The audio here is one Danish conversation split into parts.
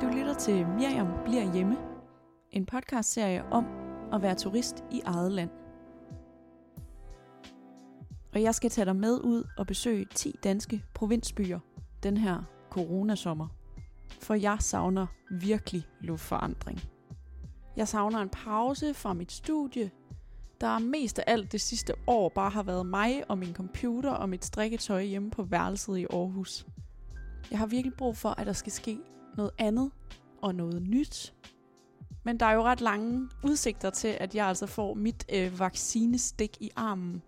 Du lytter til Miriam bliver hjemme, en podcastserie om at være turist i eget land. Og jeg skal tage dig med ud og besøge 10 danske provinsbyer den her coronasommer. For jeg savner virkelig luftforandring. Jeg savner en pause fra mit studie, der mest af alt det sidste år bare har været mig og min computer og mit strikketøj hjemme på værelset i Aarhus. Jeg har virkelig brug for, at der skal ske noget andet og noget nyt. Men der er jo ret lange udsigter til, at jeg altså får mit øh, vaccinestik i armen.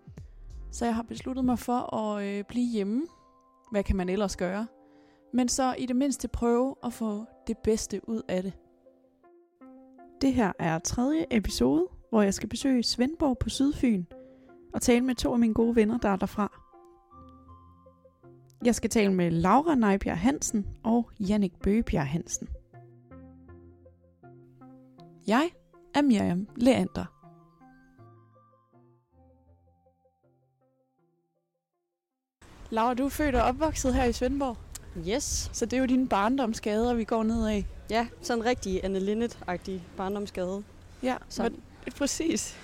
Så jeg har besluttet mig for at øh, blive hjemme. Hvad kan man ellers gøre? Men så i det mindste prøve at få det bedste ud af det. Det her er tredje episode, hvor jeg skal besøge Svendborg på Sydfyn og tale med to af mine gode venner, der er derfra. Jeg skal tale med Laura Nejbjerg Hansen og Jannik Bøgebjerg Hansen. Jeg er Miriam Leander. Laura, du er født og opvokset her i Svendborg, Yes. så det er jo dine barndomsgader, vi går ned af. Ja, sådan en rigtig Anne Linnet-agtig barndomsgade. Ja, Så- men, præcis.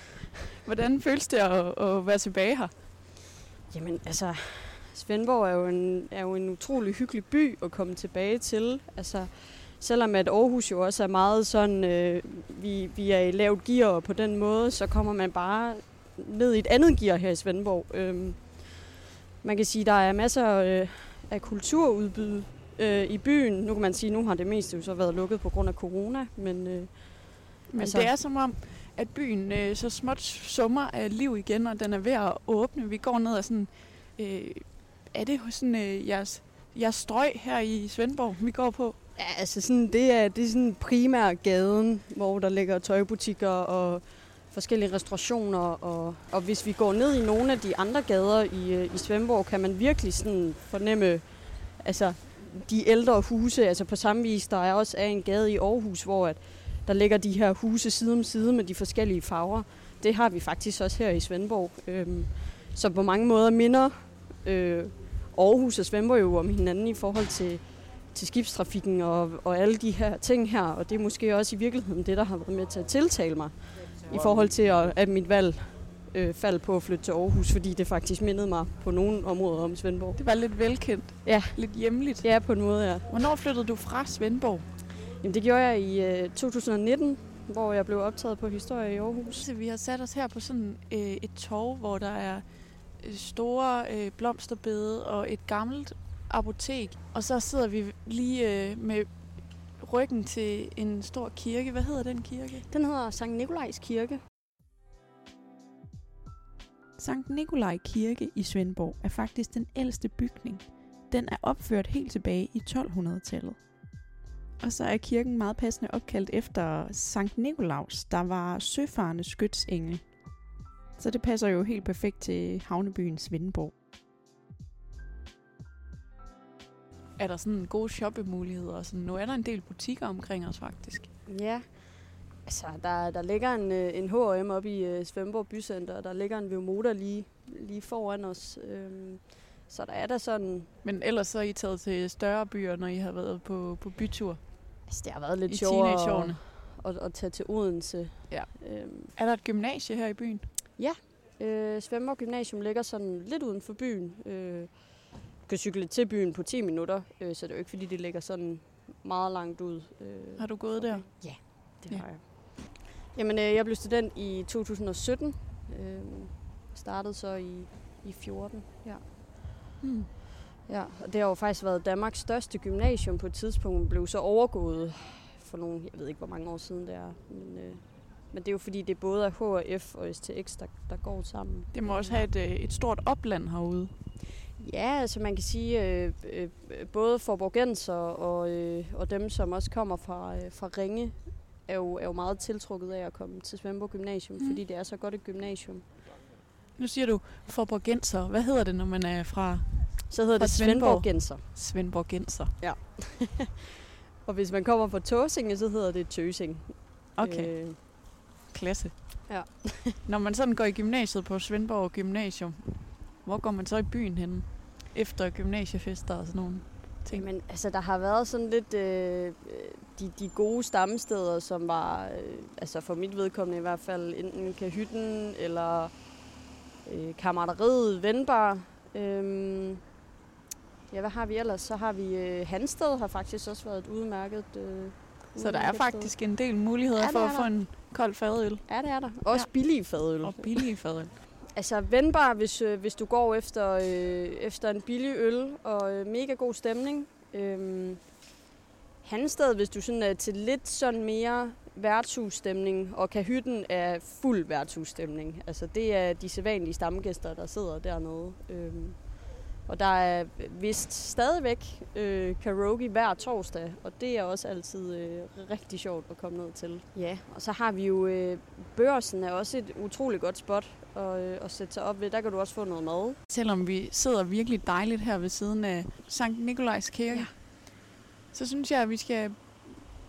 Hvordan føles det at, at være tilbage her? Jamen, altså, Svendborg er jo, en, er jo en utrolig hyggelig by at komme tilbage til. Altså, selvom at Aarhus jo også er meget sådan, øh, vi, vi er i lavt gear, og på den måde, så kommer man bare ned i et andet gear her i Svendborg. Øhm, man kan sige, der er masser øh, af kulturudbud øh, i byen. Nu kan man sige, nu har det meste jo så været lukket på grund af corona, men... Øh, Men altså, det er som om, at byen øh, så småt summer af liv igen, og den er ved at åbne. Vi går ned ad sådan... Øh, er det sådan øh, jeres, jeres strøg her i Svendborg, vi går på? Ja, altså sådan, det er, det er sådan primær gaden, hvor der ligger tøjbutikker og forskellige restaurationer. Og, og hvis vi går ned i nogle af de andre gader i, øh, i Svendborg, kan man virkelig sådan fornemme altså, de ældre huse. Altså på samme vis, der er også er en gade i Aarhus, hvor at der ligger de her huse side om side med de forskellige farver. Det har vi faktisk også her i Svendborg. Øhm, så på mange måder minder øh, Aarhus og Svendborg jo om hinanden i forhold til til skibstrafikken og, og alle de her ting her. Og det er måske også i virkeligheden det, der har været med til at tiltale mig i forhold til, at, at mit valg øh, faldt på at flytte til Aarhus, fordi det faktisk mindede mig på nogle områder om Svendborg. Det var lidt velkendt. Ja. Lidt hjemligt. Ja, på en måde, ja. Hvornår flyttede du fra Svendborg? Jamen, det gjorde jeg i øh, 2019, hvor jeg blev optaget på historie i Aarhus. Så vi har sat os her på sådan øh, et torv, hvor der er store øh, blomsterbede og et gammelt apotek. Og så sidder vi lige øh, med ryggen til en stor kirke. Hvad hedder den kirke? Den hedder Sankt Nikolajs Kirke. Sankt Nikolaj Kirke i Svendborg er faktisk den ældste bygning. Den er opført helt tilbage i 1200-tallet. Og så er kirken meget passende opkaldt efter Sankt Nikolaus, der var søfarende skytsengel. Så det passer jo helt perfekt til havnebyen Svendborg. Er der sådan gode shoppemuligheder? og Sådan, nu er der en del butikker omkring os faktisk. Ja, altså der, der ligger en, øh, en H&M oppe i øh, Svendborg Bycenter, og der ligger en Veomoda lige, lige foran os. Øhm, så der er der sådan, Men ellers så er I taget til større byer, når I har været på, på bytur altså det har været lidt i sjovere at, at, at tage til Odense. Ja. Øhm, Er der et gymnasie her i byen? Øh, Svendborg Gymnasium ligger sådan lidt uden for byen. Øh, kan cykle til byen på 10 minutter, øh, så det er jo ikke fordi, det ligger sådan meget langt ud. Øh, Har du gået der? Ja, det Ja. har jeg. Jamen, øh, jeg blev student i 2017. Øh, startede så i, i 14. Ja. Hmm. ja, og det har jo faktisk været Danmarks største gymnasium på et tidspunkt. Blev så overgået for nogle, jeg ved ikke hvor mange år siden det er. Men, øh, men det er jo fordi, det er både er HF og STX, der, der går sammen. Det må også have et, øh, et stort opland herude. Ja, altså man kan sige, øh, øh, både forborgenser og, øh, og dem, som også kommer fra, øh, fra Ringe, er jo, er jo meget tiltrukket af at komme til Svendborg Gymnasium, Mm. fordi det er så godt et gymnasium. Nu siger du forborgenser. Hvad hedder det, når man er fra Så hedder Fra det Svendborg. Svendborgenser. Svendborgenser? Og hvis man kommer fra Tåsinge, så hedder det Tøsing. Okay, øh. Øh, klasse. Ja. når man sådan går i gymnasiet på Svendborg Gymnasium, hvor går man så i byen henne? Efter gymnasiefester og sådan nogle ting. Men altså, der har været sådan lidt... Øh, de, de gode stamsteder, som var, øh, altså for mit vedkommende i hvert fald, enten Kahytten eller øh, Kammeraderiet, Vendbar. Øhm, ja, hvad har vi ellers? Så har vi øh, Hansted har faktisk også været et udmærket øh, Så der er faktisk en del muligheder Ja, for at få en kold fadøl. Ja, det er der. Også Ja. billige fadøl. Og billige fadøl. Altså vendbar, hvis, øh, hvis du går efter, øh, efter en billig øl og øh, mega god stemning. Øhm, Hansted, hvis du sådan er til lidt sådan mere værtshusstemning, og Kahytten er fuld værtshusstemning. Altså det er de sædvanlige stamgæster, der sidder dernede. Øhm, og der er vist stadigvæk øh, karaoke hver torsdag, og det er også altid øh, rigtig sjovt at komme ned til. Ja, og så har vi jo øh, børsen er også et utroligt godt spot at, øh, at sætte sig op ved. Der kan du også få noget mad. Selvom vi sidder virkelig dejligt her ved siden af Sankt Nikolajs Kirke, Ja. så synes jeg, at vi skal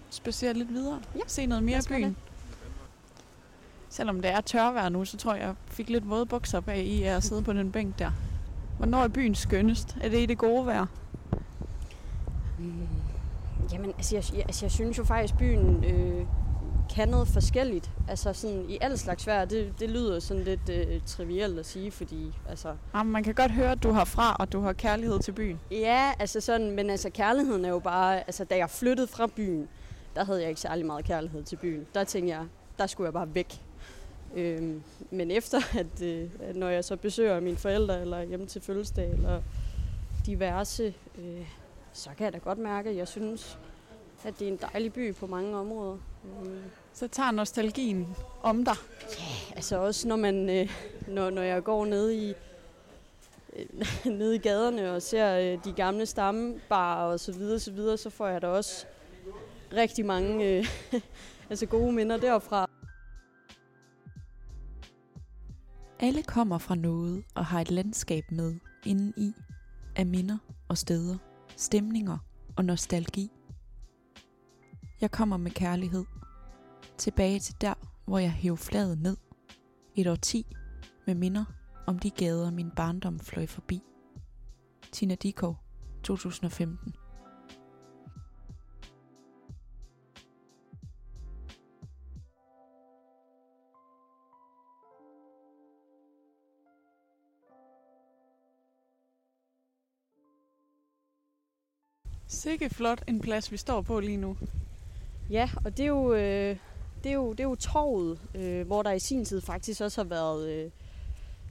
spacere lidt videre. Ja, Se noget mere af byen. det. Selvom det er tørvejr nu, så tror jeg, jeg fik lidt våde bukser bag i at sidde på den bænk der. Hvornår er byen skønnest? Er det i det gode vejr? Mm. Jamen, altså jeg, jeg, altså jeg synes jo faktisk, byen øh, kan noget forskelligt. Altså sådan i al slags vejr, det, det lyder sådan lidt øh, trivielt at sige, fordi altså... Jamen, man kan godt høre, at du har fra, og du har kærlighed til byen. Ja, altså sådan, men altså kærligheden er jo bare... Altså da jeg flyttede fra byen, der havde jeg ikke særlig meget kærlighed til byen. Der tænkte jeg, der skulle jeg bare væk. Øhm, men efter, at, øh, at når jeg så besøger mine forældre, eller hjemme til fødselsdag, eller diverse, øh, så kan jeg da godt mærke, at jeg synes, at det er en dejlig by på mange områder. Øhm, Så tager nostalgien om dig. Altså også når man øh, når, når jeg går ned i øh, ned i gaderne og ser øh, de gamle stammebarer og så videre, så videre, så får jeg da også rigtig mange øh, altså gode minder derfra. Alle kommer fra noget og har et landskab med inden i af minder og steder, stemninger og nostalgi. Jeg kommer med kærlighed. Tilbage til der, hvor jeg hæv fladet ned. Et årti med minder om de gader, min barndom fløj forbi. Tina Dikov, 2015. Sikke flot en plads, vi står på lige nu. Ja, og det er jo, øh, det er jo, det er jo torvet, øh, hvor der i sin tid faktisk også har været øh,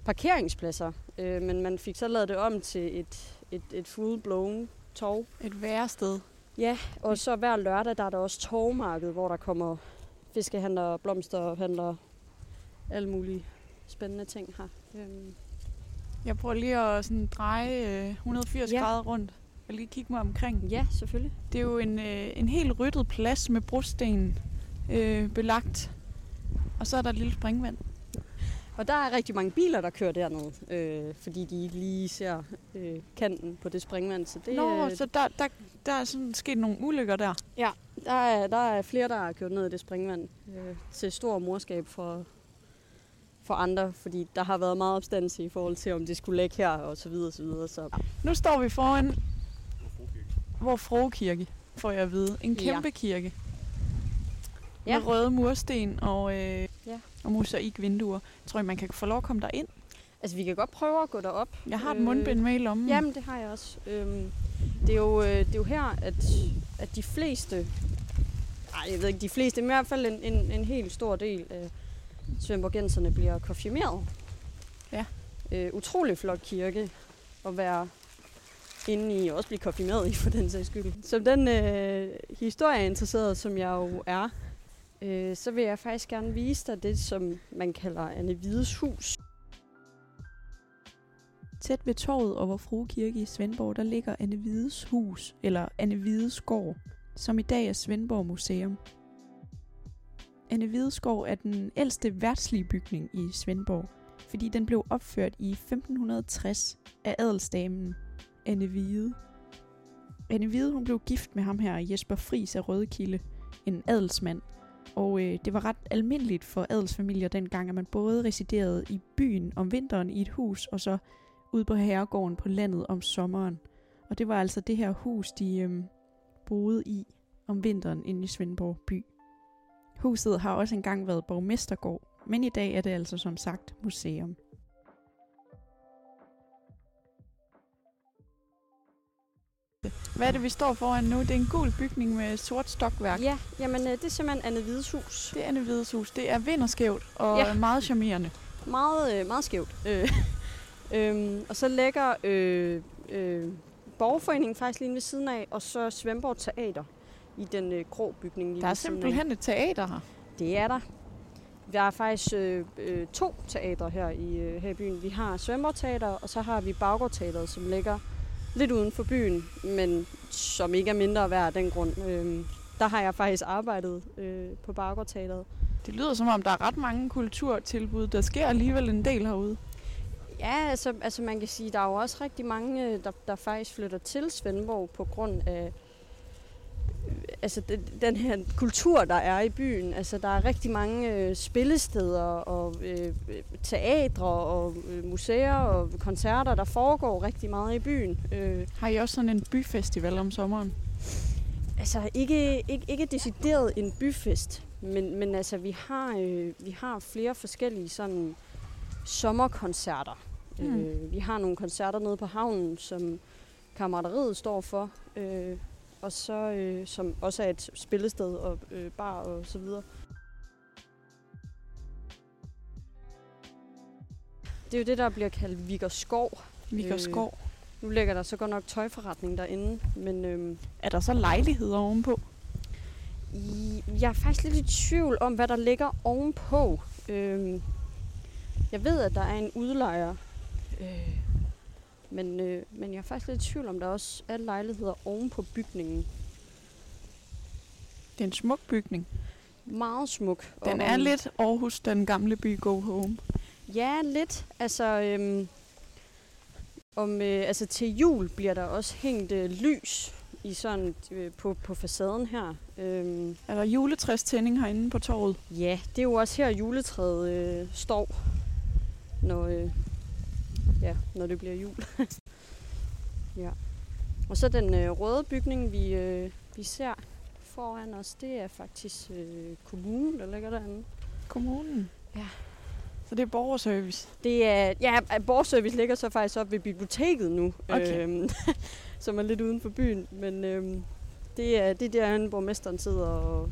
parkeringspladser. Øh, men man fik så lavet det om til et, et, et full-blown torv. Et værested. Ja, og så hver lørdag, der er der også torvmarked, hvor der kommer fiskehandlere, blomsterhandlere, alle mulige spændende ting her. Øhm, Jeg prøver lige at sådan dreje øh, 180 Ja. ja. grader rundt og lige kigge mig omkring. ja, selvfølgelig. Det er jo en, øh, en helt ryddet plads med brosten øh, belagt. Og så er der et lille springvand. Og der er rigtig mange biler, der kører dernede, øh, fordi de ikke lige ser øh, kanten på det springvand. Så det, Nå, øh, så der, der, der er sådan sket nogle ulykker der. der, er, der er flere, der har kørt ned i det springvand øh, til stor morskab for, for andre, fordi der har været meget opstandelse i forhold til, om det skulle lægge her og så videre, og så videre. Så Nu står vi foran hvor Frokirke, får jeg at vide. En Ja. kæmpe kirke. Ja. Med røde mursten og, øh, Ja. og mosaikvinduer. Tror I, man kan få lov at komme derind? altså, vi kan godt prøve at gå derop. Jeg har et Øh, mundbind med i lommen. Jamen, det har jeg også. Øhm, det, er jo, øh, det er jo her, at, at de fleste, nej, jeg ved ikke de fleste, men i hvert fald en, en, en helt stor del af svendborgenserne bliver konfirmeret. Ja. Øh, utrolig flot kirke at være inde i, og også blive konfirmeret i for den sags skyld. Som den øh, historieinteresserede, som jeg jo er, øh, så vil jeg faktisk gerne vise dig det, som man kalder Anne Hvides hus. Tæt ved torvet over Frue Kirke i Svendborg, der ligger Anne Hvides hus, eller Anne Hvides gård, som i dag er Svendborg Museum. Anne Hvideskov er den ældste værtslige bygning i Svendborg, fordi den blev opført i 1560 af adelsdamen Anne Hvide. Anne Hvide hun blev gift med ham her, Jesper Fris af Rødekilde, en adelsmand, og øh, det var ret almindeligt for adelsfamilier dengang, at man både residerede i byen om vinteren i et hus, og så ude på herregården på landet om sommeren. Og det var altså det her hus, de øh, boede i om vinteren inde i Svendborg by. Huset har også engang været borgmestergård, men i dag er det altså som sagt museum. Hvad er det, vi står foran nu? Det er en gul bygning med sort stokværk. Ja, jamen øh, det er simpelthen Anne Hvides hus. Det er Anne Hvides hus. Det er vinderskævt og Ja. meget charmerende. Meget, øh, meget skævt. Øh, øhm, og så lægger øh, øh, Borgerforeningen faktisk lige ved siden af, og så Svendborg Teater i den øh, grå bygning lige Der er ved siden af. simpelthen et teater her. Det er der. Der er faktisk øh, øh, to teatre her i, øh, her i byen. Vi har Svendborg Teater, og så har vi Baggård Teateret, som ligger lidt uden for byen, men som ikke er mindre værd af den grund. Øh, der har jeg faktisk arbejdet øh, på Baggård Teateret. Det lyder som om, der er ret mange kulturtilbud. Der sker alligevel en del herude. Ja, altså, altså man kan sige, der er jo også rigtig mange, øh, der, der faktisk flytter til Svendborg på grund af altså den, den her kultur, der er i byen. Altså der er rigtig mange øh, spillesteder og øh, teatre og øh, museer og koncerter, der foregår rigtig meget i byen. Øh, Har I også sådan en byfestival om sommeren? Altså ikke, ikke, ikke decideret en byfest, men, men altså vi har, øh, vi har flere forskellige sådan sommerkoncerter. Mm. Øh, vi har nogle koncerter nede på havnen, som kammeraderiet står for, øh, og så øh, som også er et spillested og øh, bar og så videre. Det er jo det, der bliver kaldt Vigerskov. Vikker Øh. Nu ligger der så godt nok tøjforretning derinde, men øh, Er der så lejligheder ovenpå? I- Jeg er faktisk lidt i tvivl om, hvad der ligger ovenpå. Øhm, jeg ved, at der er en udlejer, øh, men, øh, men jeg er faktisk lidt i tvivl om, der også er lejligheder ovenpå bygningen. Det er en smuk bygning. Meget smuk. Den er lidt Aarhus, den gamle by Go Home. Ja, lidt. Altså, øhm, om, øh, altså til jul bliver der også hængt øh, lys i sådan, øh, på, på facaden her. Øhm, Er der juletræstænding herinde på torvet? Ja, det er jo også her juletræet øh, står, når, øh, ja, når det bliver jul. ja. Og så den øh, røde bygning, vi, øh, vi ser foran os, det er faktisk øh, kommunen, der ligger derinde. Kommunen? Ja. Så det er borgerservice? Det er, ja, borgerservice ligger så faktisk op ved biblioteket nu, Okay. øhm, som er lidt uden for byen. Men øhm, det er det er der, borgmesteren sidder og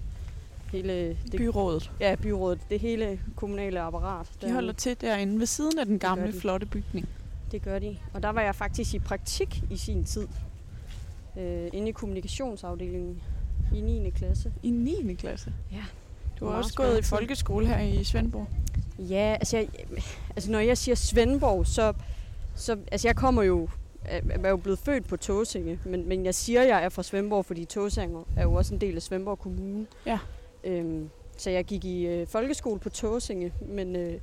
hele det, Byrådet. ja, byrådet, det hele kommunale apparat. De derinde. holder til derinde ved siden af den gamle, de. flotte bygning. Det gør de. Og der var jeg faktisk i praktik i sin tid. Øh, inde i kommunikationsafdelingen i 9. klasse. I 9. klasse? Ja. Du har også gået i folkeskole her i Svendborg. Ja, altså, jeg, altså når jeg siger Svendborg, så, så altså jeg kommer jo, er er jo blevet født på Tåsinge, men, men jeg siger, jeg er fra Svendborg, fordi Tåsinge er jo også en del af Svendborg Kommune. Ja. Øhm, så jeg gik i øh, folkeskole på Tåsinge, men, øh,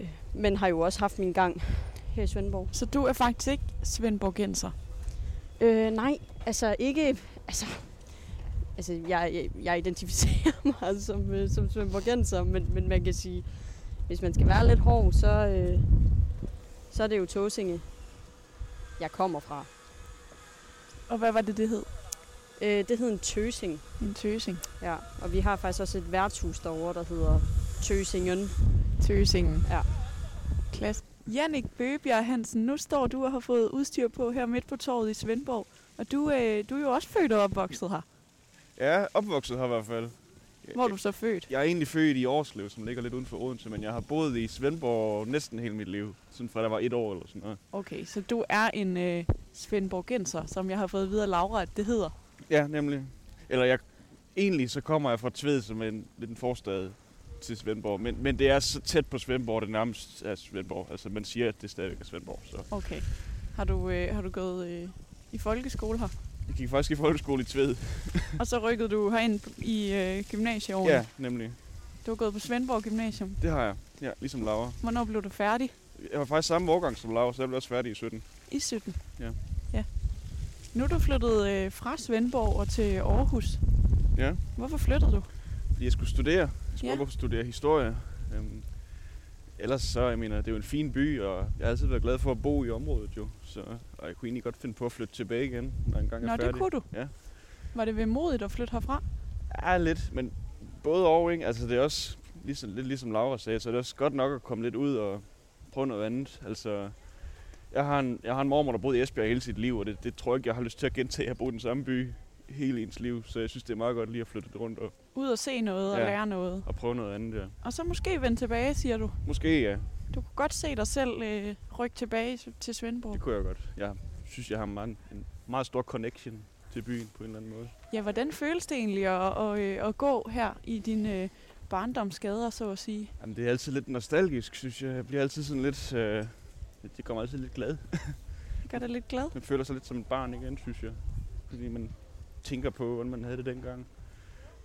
øh, men har jo også haft min gang her i Svendborg. Så du er faktisk ikke Svendborgenser. Øh, nej, altså ikke... Altså, altså jeg, jeg, jeg identificerer mig som, øh, som svendborgenser, men, men man kan sige, hvis man skal være lidt hård, så, øh, så er det jo Tåsinge, jeg kommer fra. Og hvad var det, det hed? Øh, det hedder en tøsing, En tøsing. ja. Og vi har faktisk også et værtshus derovre, der hedder Tøsingen. Tøsingen. Ja. Klasse. Jannik Bøgebjerg Hansen, nu står du og har fået udstyr på her midt på torvet i Svendborg. Og du, øh, du er jo også født og opvokset her. Ja, opvokset her i hvert fald. Hvor er du så født? Jeg er egentlig født i Årslev, som ligger lidt uden for Odense, men jeg har boet i Svendborg næsten hele mit liv, sådan fra jeg var et år eller sådan noget. Okay, så du er en øh, Svendborgenser, som jeg har fået videre Laura, at det hedder. Ja, nemlig. Eller jeg, egentlig så kommer jeg fra Tved, som er en, lidt en forstad til Svendborg, men, men det er så tæt på Svendborg, det nærmest er Svendborg. Altså man siger, at det stadigvæk er Svendborg. Så Okay. Har du, øh, har du gået øh, i folkeskole her? jeg gik faktisk i folkeskole i Tved. Og så rykkede du herind i øh, gymnasieårene? Ja, nemlig. Du har gået på Svendborg Gymnasium. Det har jeg. Ja, ligesom Laura. Hvornår blev du færdig? Jeg var faktisk samme årgang som Laura, så jeg blev også færdig i 17. I 17? Ja. ja. Nu er du flyttet øh, fra Svendborg og til Aarhus. Ja, Hvorfor flyttede du? fordi jeg skulle studere. Jeg skulle Ja. ja. studere historie. Øhm, ellers så, jeg mener, det er jo en fin by, og jeg har altid været glad for at bo i området jo. Så, og jeg kunne egentlig godt finde på at flytte tilbage igen, når jeg engang er Nå, færdig. det kunne du. Ja. Var det vemodigt at flytte herfra? Ja, lidt, men både og, ikke? Altså, det er også, ligesom, lidt ligesom Laura sagde, så det er også godt nok at komme lidt ud og prøve noget andet. Altså, jeg har en, jeg har en mormor, der boede i Esbjerg hele sit liv, og det, det tror jeg ikke, jeg har lyst til at gentage. Har boet i den samme by hele ens liv, så jeg synes, det er meget godt lige at flytte lidt rundt og, Ud og se noget og Ja. lære noget. og prøve noget andet, ja. Og så måske vende tilbage, siger du. Måske, ja. Du kunne godt se dig selv øh, rykke tilbage til Svendborg. Det kunne jeg godt. Jeg synes, jeg har meget, en meget stor connection til byen på en eller anden måde. Ja, hvordan føles det egentlig at, at, øh, at gå her i dine øh, barndomsgader, så at sige? Jamen, det er altid lidt nostalgisk, synes jeg. Jeg bliver altid sådan lidt... Øh, det kommer altid lidt glad. Gør dig lidt glad? Man føler sig lidt som et barn igen, synes jeg. Fordi man tænker på, hvordan man havde det dengang.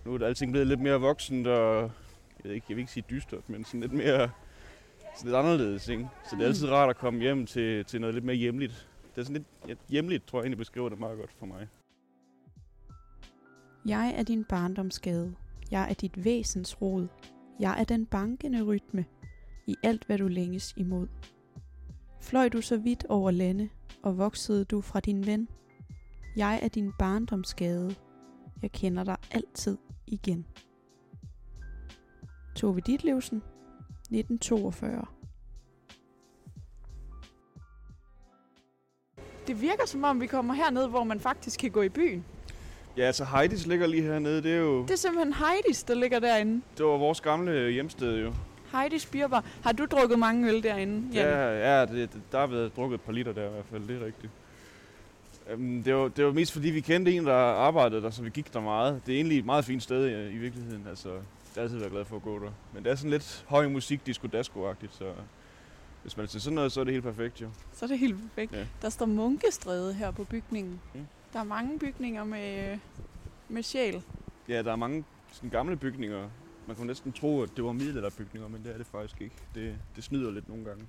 Nu er det alting blevet lidt mere voksent, og jeg ved ikke, jeg vil ikke sige dystert, men sådan lidt mere sådan lidt anderledes, ikke? Så det er altid rart at komme hjem til, til noget lidt mere hjemligt. Det er sådan lidt ja, hjemligt, tror jeg egentlig beskriver det meget godt for mig. Jeg er din barndomsgade. Jeg er dit væsens rod. Jeg er den bankende rytme i alt, hvad du længes imod. Fløj du så vidt over lande, og voksede du fra din ven. Jeg er din barndomsgade. Jeg kender dig altid igen. Tove Ditlevsen, 1942. Det virker som om, vi kommer herned, hvor man faktisk kan gå i byen. Ja, altså Heidis ligger lige hernede. Det er jo Det er simpelthen Heidis, der ligger derinde. det var vores gamle hjemsted jo. Heidis Bierbar. Har du drukket mange øl derinde? Janne? Ja, ja det, der har været drukket et par liter der i hvert fald, det er rigtigt. Øhm, det, var, det var mest fordi, vi kendte en, der arbejdede der, så vi gik der meget. Det er egentlig et meget fint sted i, i virkeligheden. Altså, jeg har altid været glad for at gå der. Men det er sådan lidt høj musik, disco dasko så hvis man til sådan noget, så er det helt perfekt jo. Så er det helt perfekt. Ja. Der står Munkestræde her på bygningen. Mm. Der er mange bygninger med, med sjæl. Ja, der er mange sådan gamle bygninger. Man kunne næsten tro, at det var middelalderbygninger, men det er det faktisk ikke. Det, det snyder lidt nogle gange.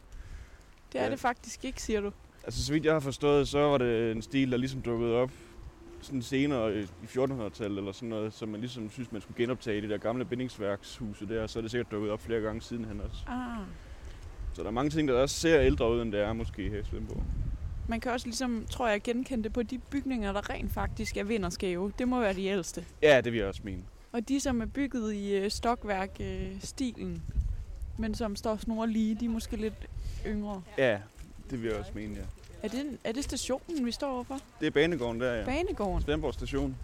Det er Ja. det faktisk ikke, siger du. Altså, så vidt jeg har forstået, så var det en stil, der ligesom dukkede op sådan senere i i 1400-tallet eller sådan noget, så man ligesom synes, man skulle genoptage det der gamle bindingsværkshuse der, så er det sikkert dukket op flere gange sidenhen også. Ah. Så der er mange ting, der også ser ældre ud, end det er måske her i Svendborg. Man kan også ligesom, tror jeg, genkende det på de bygninger, der rent faktisk er vinderskæve. Det må være de ældste. Ja, det vil jeg også mene. Og de, som er bygget i øh, stokværk-stilen, men som står snor lige, de er måske lidt yngre. Ja, det vil jeg også mene, ja. Er det, er det stationen, vi står overfor? Det er banegården der, ja. Banegården. Svendborg station.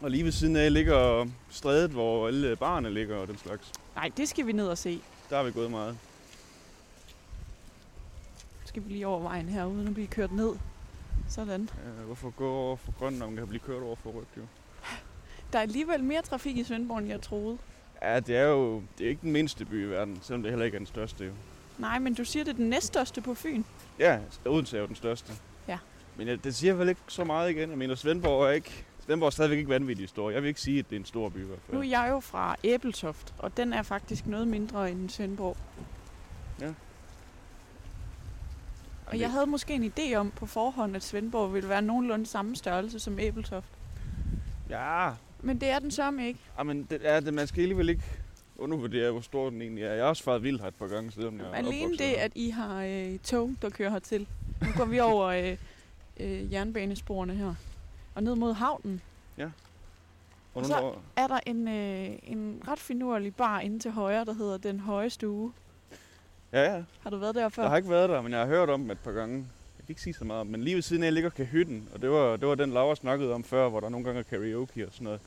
Og lige ved siden af ligger strædet, hvor alle barerne ligger og den slags. Nej, det skal vi ned og se. Der har vi gået meget. Skal vi lige over vejen her, uden at blive kørt ned. Sådan. Ja, hvorfor gå over for grøn, når man kan blive kørt over for rødt, jo? Der er alligevel mere trafik i Svendborg, end jeg troede. Ja, det er jo det er ikke den mindste by i verden, selvom det heller ikke er den største, jo. Nej, men du siger, det er den næststørste på Fyn. Ja, Odense er jo den største. Ja. Men ja, det siger vel ikke så meget igen. Jeg mener, Svendborg er ikke... Svendborg er stadigvæk ikke vanvittigt stor. Jeg vil ikke sige, at det er en stor by i hvert fald. Nu er jeg jo fra Æbeltoft, og den er faktisk noget mindre end Svendborg. Og jeg havde måske en idé om på forhånd, at Svendborg ville være nogenlunde samme størrelse som Æbeltoft. Ja, Men det er den sørme ikke. ah, men det er det. Man skal alligevel ikke undervurdere, hvor stor den egentlig er. Jeg har også faret vildt her et par gange, selvom jeg Alene det, her. at I har øh, tog, der kører hertil. Nu går vi over øh, øh, jernbanesporene her. Og ned mod havnen Og så- nu, er der en, øh, en ret finurlig bar inde til højre, der hedder Den Høje Stue. ja, ja. Har du været der før? Jeg har ikke været der, men jeg har hørt om dem et par gange. Jeg kan ikke sige så meget om, men lige ved siden af ligger Kahytten, og det var, det var den Laura snakkede om før, hvor der nogle gange er karaoke og sådan noget.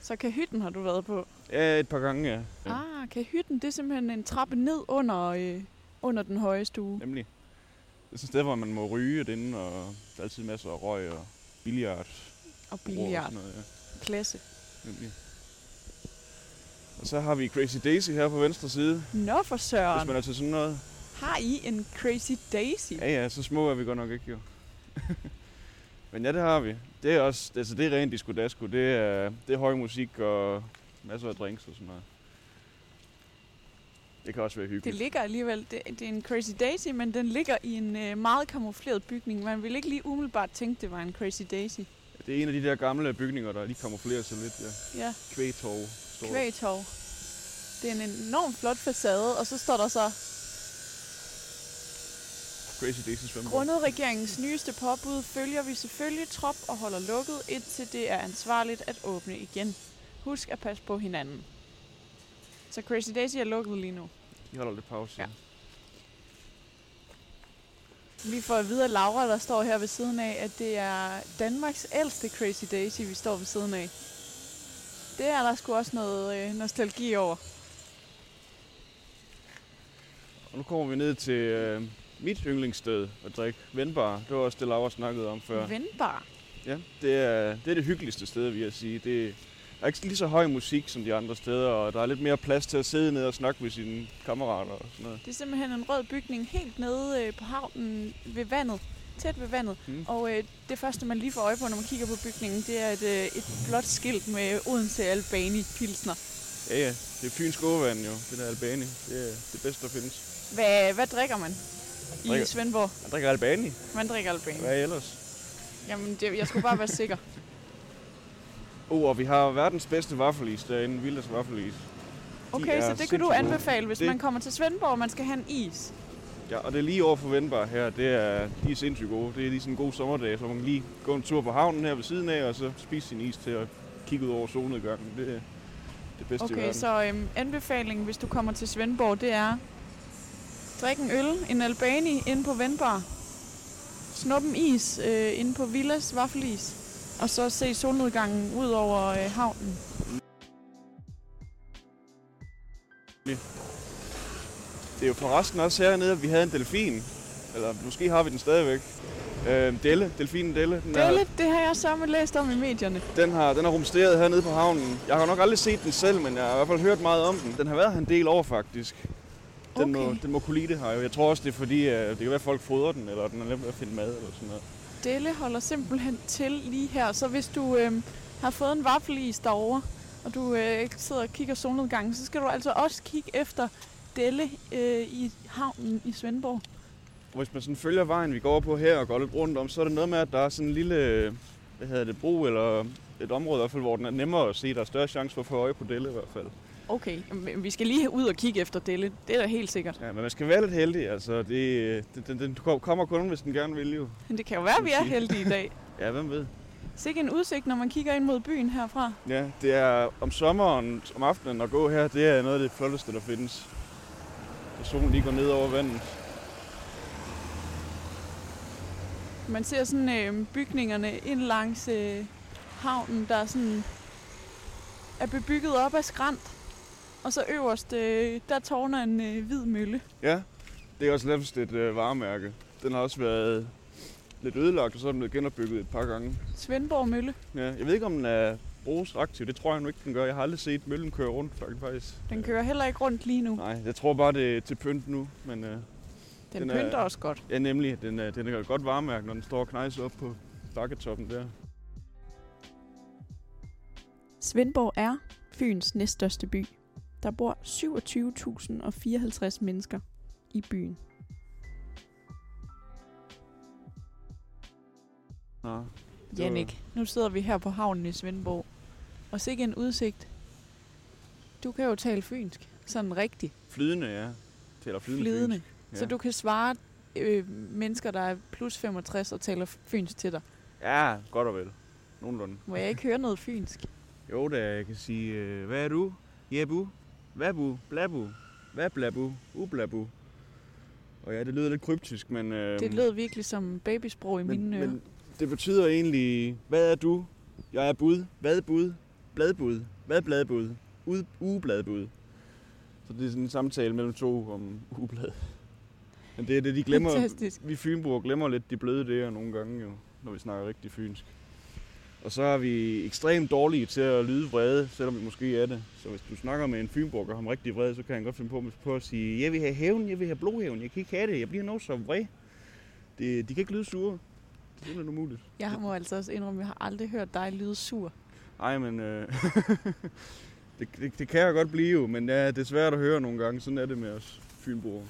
Så Kahytten har du været på. Ja, et par gange, ja. ja. Ah, Kahytten, det er simpelthen en trappe ned under, øh, under den høje stue. Nemlig. Det er sådan et sted, hvor man må ryge inde, og der er altid masser af røg og billiard. Og Og billiard. sådan noget, ja. Klasse. Nemlig. Og så har vi Crazy Daisy her på venstre side, Nå for hvis søren. man er til sådan noget. Har I en Crazy Daisy? Ja, ja, så små er vi godt nok ikke, jo. Men ja, det har vi. Det er også, altså det er rent disco dasko. Det er, det er høj musik og masser af drinks og sådan noget. Det kan også være Det hyggeligt. ligger alligevel, det, det er en Crazy Daisy, men den ligger i en øh, meget kamufleret bygning. Man vil ikke lige umiddelbart tænke, det var en Crazy Daisy. Det er en af de der gamle bygninger, der lige kamuflerer sig lidt. Ja. Ja, Kvægtorv. Kvægtorv. Det er en enormt flot facade, og så står der så Crazy Daisy Svendborg. Grundet regeringens nyeste påbud følger vi selvfølgelig trop og holder lukket, indtil det er ansvarligt at åbne igen. Husk at passe på hinanden. Så Crazy Daisy er lukket lige nu. Vi holder lidt pause. Ja. Vi får at vide af Laura, der står her ved siden af, at det er Danmarks ældste Crazy Daisy, vi står ved siden af. Det er der sgu også noget øh, nostalgi over. Og nu kommer vi ned til øh, mit yndlingssted at drikke Vendbar. Det var også det, Laura snakkede om før. Vendbar. Ja, det er, det er det hyggeligste sted, vil jeg sige. Det er ikke lige så høj musik som de andre steder, og der er lidt mere plads til at sidde ned og snakke med sine kammerater og sådan noget. Det er simpelthen en rød bygning helt nede øh, på havnen ved vandet. Tæt ved vandet. Mm. Og øh, det første, man lige får øje på, når man kigger på bygningen, det er et, øh, et blåt skilt med Odense Albani Pilsner. Ja, ja, det er Fyns gåvand jo, det der Albani. Det er det bedste, der findes. Hvad, hvad drikker man i Drikker- Svendborg? Jeg drikker Albani. Man drikker Albani. Hvad ellers? Jamen, det, jeg skulle bare være sikker. Oh, og vi har verdens bedste vaffelis derinde, Vildas Vaffelis. Okay, er så det kan du anbefale, hvis Det- man kommer til Svendborg, og man skal have en is. Ja, og det er lige over for Vendbar her. Det er, de er sindssygt gode. Det er lige sådan en god sommerdag, så man kan lige gå en tur på havnen her ved siden af, og så spise sin is til at kigge ud over solnedgangen. Det er det bedste i Okay, så øhm, anbefalingen, hvis du kommer til Svendborg, det er drik en øl, en Albani inde på Vendbar. Snup en is øh, inde på Villas Vaffelis. Og så se solnedgangen ud over øh, havnen. Det er jo forresten også hernede, at vi havde en delfin. Eller måske har vi den stadigvæk. Øh, Delle, delfinen Delle. Den, Delle, Er, det har jeg så læst om i medierne. den, har, den har rumsteret hernede på havnen. Jeg har nok aldrig set den selv, men jeg har i hvert fald hørt meget om den. Den har været her en del år faktisk. Den, må, Okay. den må kunne lide det her. jo. Jeg tror også, det er fordi, øh, det kan være, at folk fodrer den, eller den er nemt at finde mad eller sådan noget. Delle holder simpelthen til lige her. Så hvis du øh, har fået en vaffelis derovre, og du øh, sidder og kigger solnedgangen, så skal du altså også kigge efter Delle øh, i havnen i Svendborg. Hvis man sådan følger vejen, vi går på her og går lidt rundt om, så er det noget med, at der er sådan en lille, hvad hedder det, bro eller et område i hvert fald, hvor den er nemmere at se. Der er større chance for at få øje på Delle i hvert fald. Okay, men vi skal lige ud og kigge efter Delle. Det er da helt sikkert. Ja, men man skal være lidt heldig, altså. Det, den, den, kommer kun, hvis den gerne vil jo. Men det kan jo være, at vi er heldige i dag. Ja, hvem ved? Sikke en udsigt, når man kigger ind mod byen herfra. Ja, det er om sommeren, om aftenen at gå her, det er noget af det flotteste, der findes. Og solen lige går ned over vandet. Man ser sådan øh, bygningerne ind langs øh, havnen, der er sådan er bebygget op af skrant. Og så øverst, øh, der tårner en øh, hvid mølle. Ja, det er også nærmest et øh, varemærke. Den har også været lidt ødelagt, og så er den blevet genopbygget et par gange. Svendborg Mølle. Ja, jeg ved ikke, om den er bruges aktiv. Det tror jeg nu ikke, den gør. Jeg har aldrig set møllen køre rundt, faktisk. Den kører heller ikke rundt lige nu. Nej, jeg tror bare, det er til pynt nu. Men øh, Den, den er- pynter også godt. ja, nemlig, den, er, den er et godt varemærke, når den står og knejser op på bakketoppen der. Svendborg er Fyns næststørste by. Der bor 27.054 mennesker i byen. Nå, Jannik, nu sidder vi her på havnen i Svendborg. Og sikke en udsigt. Du kan jo tale fynsk. Sådan rigtigt. Flydende, ja. Taler flydende. Flydende. fynsk. Ja. Så du kan svare øh, mennesker, der er plus 65 og taler fynsk til dig. Ja, godt og vel. Nogenlunde. Må jeg ikke høre noget fynsk? Jo da, jeg kan sige, øh, hvad er du? Jebu? Vabu? Blabu? Hvad blabu? Ublabu? Og ja, det lyder lidt kryptisk, men... Øh, Det lød virkelig som babysprog i men, mine ører. men det betyder egentlig, hvad er du? Jeg er bud. Hvad bud? Bladbud. Hvad bladbud? Ud, ugebladbud. Så det er sådan en samtale mellem to om ugeblad. Men det er det, de glemmer. Fantastisk. Vi fynboer glemmer lidt de bløde der nogle gange jo, når vi snakker rigtig fynsk. Og så er vi ekstremt dårlige til at lyde vrede, selvom vi måske er det. Så hvis du snakker med en fynbo og ham rigtig vred, så kan han godt finde på, på at sige, jeg vil have hævn, jeg vil have blodhævn, jeg kan ikke have det, jeg bliver noget så vred. Det, de kan ikke lyde sure. Det er umuligt. Jeg må altså også indrømme, at jeg har aldrig hørt dig lyde sur. Ej, men øh, det, det, det, kan jeg godt blive men ja, det er svært at høre nogle gange. Sådan er det med os fynboer.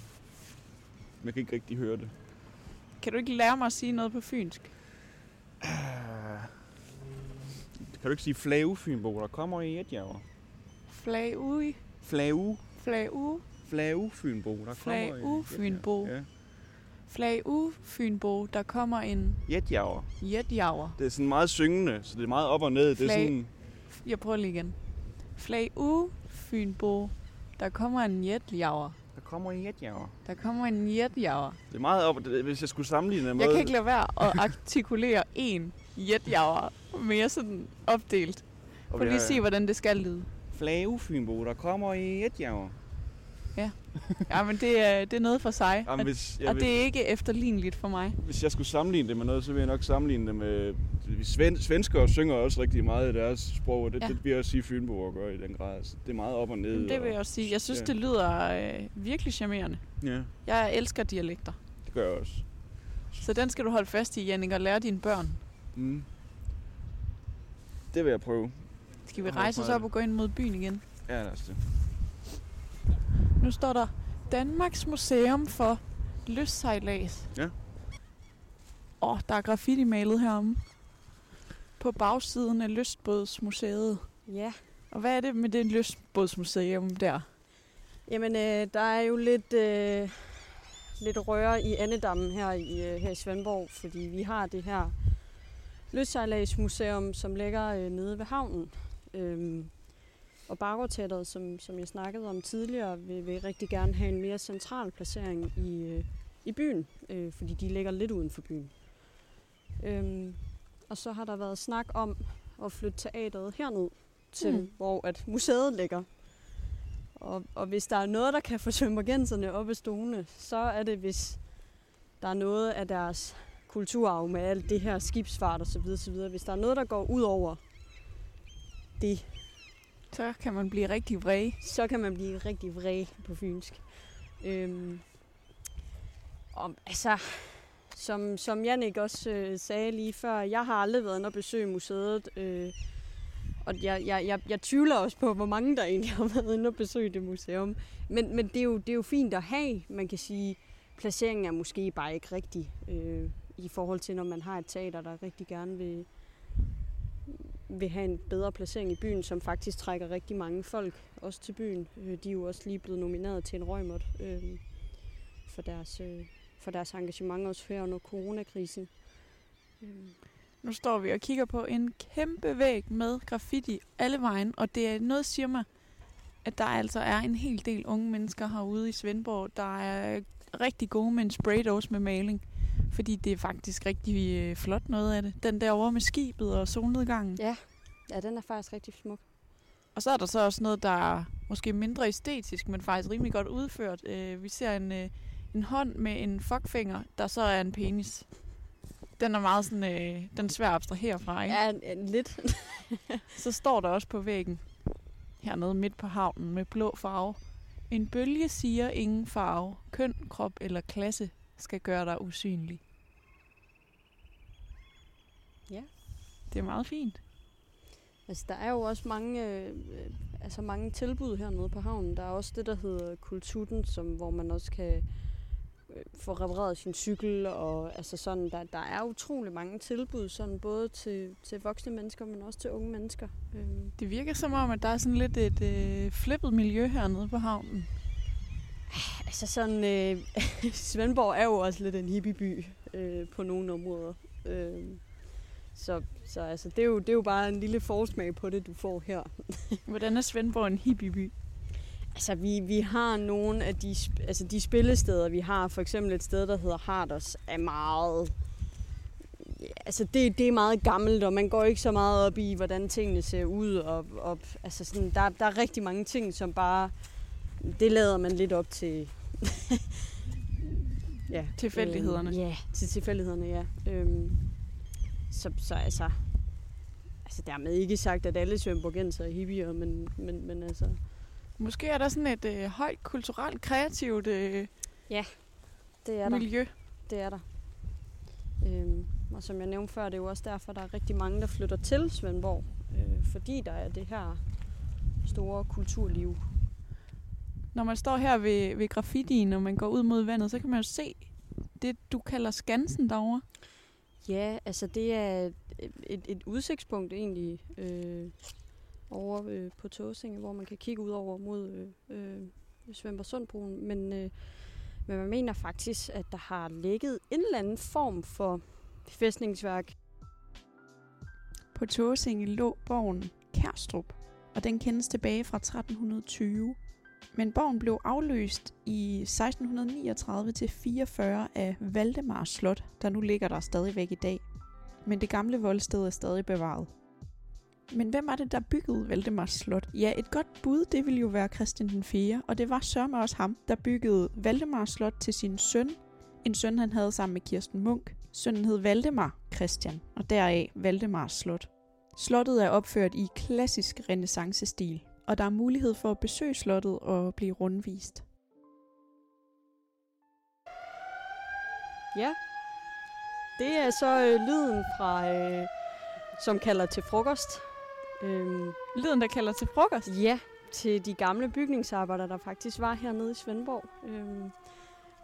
Man kan ikke rigtig høre det. Kan du ikke lære mig at sige noget på fynsk? Kan du ikke sige flave fynbo, der kommer i et jager? Flag ui, Flave, flag u. flave fynbo, der kommer et Fynbo. Ja. Flag U, Fynbo, der kommer en Jetjager. jetjager. Det er sådan meget syngende, så det er meget op og ned. Det er Flag. sådan, Jeg prøver lige igen. Flag U, Fynbo, der kommer en jetjager. der kommer en jetjager. Der kommer en jetjager. Det er meget op, hvis jeg skulle sammenligne det med... Jeg kan ikke lade være at artikulere en jetjager mere sådan opdelt. Prøv lige at se, hvordan det skal lyde. Flage Fynbo, der kommer en jetjager. Ja, men det er, det er noget for sig. Jamen, og, hvis, og vil, det er ikke efterligneligt for mig. hvis jeg skulle sammenligne det med noget, så vil jeg nok sammenligne det med... Sven, svenskere synger også rigtig meget i deres sprog, og det, Ja. ja. det vil jeg også sige Fynbo at gøre i den grad. Så det er meget op og ned. Jamen, det vil jeg og, også sige. Jeg synes, Ja. det lyder øh, virkelig charmerende. Ja, Jeg elsker dialekter. det gør jeg også. Så den skal du holde fast i, Jannik, og lære dine børn. Mm. Det vil jeg prøve. Skal vi rejse os op og gå ind mod byen igen? Ja, lad os det. Nu står der Danmarks Museum for Lystsejlads. Ja. Åh, der er graffiti malet heromme. På bagsiden af Lystbådsmuseet. Ja. Og hvad er det med det Lystbådsmuseum der? Jamen, øh, der er jo lidt, øh, lidt røre i Annedammen her i, øh, her i Svendborg, fordi vi har det her lystsejladsmuseum, som ligger øh, nede ved havnen. Øhm, og Baggårdteateret, som, som jeg snakkede om tidligere, vil, vil rigtig gerne have en mere central placering i, øh, i byen, øh, fordi de ligger lidt uden for byen. Øhm, og så har der været snak om at flytte teateret herned til, Mm. hvor at museet ligger. Og, og hvis der er noget, der kan få svømmergenserne op af stolene, så er det, hvis der er noget af deres kulturarv med alt det her skibsfart osv. osv. Hvis der er noget, der går ud over det, Så kan man blive rigtig vred. så kan man blive rigtig vred på fynsk. Øhm, og, altså, som, som Jannik også øh, sagde lige før, jeg har aldrig været inde og besøge museet. Øh, og jeg, jeg, jeg, jeg tvivler også på, hvor mange der egentlig har været inde og besøge det museum. Men, men det, er jo, det er jo fint at have. Man kan sige, placeringen er måske bare ikke rigtig øh, i forhold til, når man har et teater, der rigtig gerne vil, vil have en bedre placering i byen, som faktisk trækker rigtig mange folk også til byen. Øh, de er jo også lige blevet nomineret til en røgmåt øh, for, deres, øh, for deres engagement også her under coronakrisen. Øh, Nu står vi og kigger på en kæmpe væg med graffiti alle vejen, og det er noget, siger mig, at der altså er en hel del unge mennesker herude i Svendborg, der er rigtig gode med en spraydose med maling. Fordi det er faktisk rigtig øh, flot noget af det. Den der over med skibet og solnedgangen. ja. ja, den er faktisk rigtig smuk. Og så er der så også noget, der er måske mindre æstetisk, men faktisk rimelig godt udført. Øh, vi ser en, øh, en hånd med en fuckfinger, der så er en penis. Den er meget sådan, øh, den er svær at abstrahere fra, ikke? Ja, lidt. Så står der også på væggen, hernede midt på havnen med blå farve. En bølge siger ingen farve. Køn, krop eller klasse skal gøre dig usynlig. Ja. Det er meget fint. Altså, der er jo også mange, øh, øh, altså mange tilbud hernede på havnen. Der er også det, der hedder Kultutten, som, hvor man også kan øh, få repareret sin cykel. Og, altså sådan, der, der er utrolig mange tilbud, sådan både til, til voksne mennesker, men også til unge mennesker. Øhm, Det virker som om, at der er sådan lidt et øh, flippet miljø hernede på havnen. Altså sådan, øh, Svendborg er jo også lidt en hippieby øh, på nogle områder. Øh, så så altså, det, er jo, det er jo bare en lille forsmag på det, du får her. Hvordan er Svendborg en hippieby? Altså, vi, vi har nogle af de, altså, de spillesteder, vi har. For eksempel et sted, der hedder Harders, er meget... Ja, altså, det, det er meget gammelt, og man går ikke så meget op i, hvordan tingene ser ud. Og, og, altså, sådan, der, der er rigtig mange ting, som bare... Det lader man lidt op til... ja, Tilfældighederne. Øhm, ja, til tilfældighederne, ja. Øhm, så, så altså... Altså, dermed ikke sagt, at alle svømborgenser er hippier, men, men, men altså... Måske er der sådan et øh, højt kulturelt, kreativt øh, Det er der. miljø. Det er der. Øhm, og som jeg nævnte før, det er jo også derfor, der er rigtig mange, der flytter til Svendborg. Øh, fordi der er det her store kulturliv. Når man står her ved, ved graffitien, og man går ud mod vandet, så kan man jo se det, du kalder skansen derovre. Ja, altså det er et, et, udsigtspunkt egentlig øh, over øh, på Tåsinge, hvor man kan kigge ud over mod øh, øh, Svendborgsundbroen. Men, øh, Men man mener faktisk, at der har ligget en eller anden form for fæstningsværk. På Tåsinge lå borgen Kærstrup, og den kendes tilbage fra 1320. Men borgen blev afløst i 1639 til 44 af Valdemars Slot, der nu ligger der stadigvæk i dag. Men det gamle voldsted er stadig bevaret. Men hvem var det, der byggede Valdemars Slot? Ja, et godt bud, det ville jo være Christian den 4. Og det var sørme også ham, der byggede Valdemars Slot til sin søn. En søn, han havde sammen med Kirsten Munk. Sønnen hed Valdemar Christian, og deraf Valdemars Slot. Slottet er opført i klassisk renaissancestil, og der er mulighed for at besøge slottet og blive rundvist. Ja, det er så øh, lyden fra, øh, som kalder til frokost. Øhm, Lyden, der kalder til frokost. ja, til de gamle bygningsarbejdere, der faktisk var hernede i Svendborg. Øhm,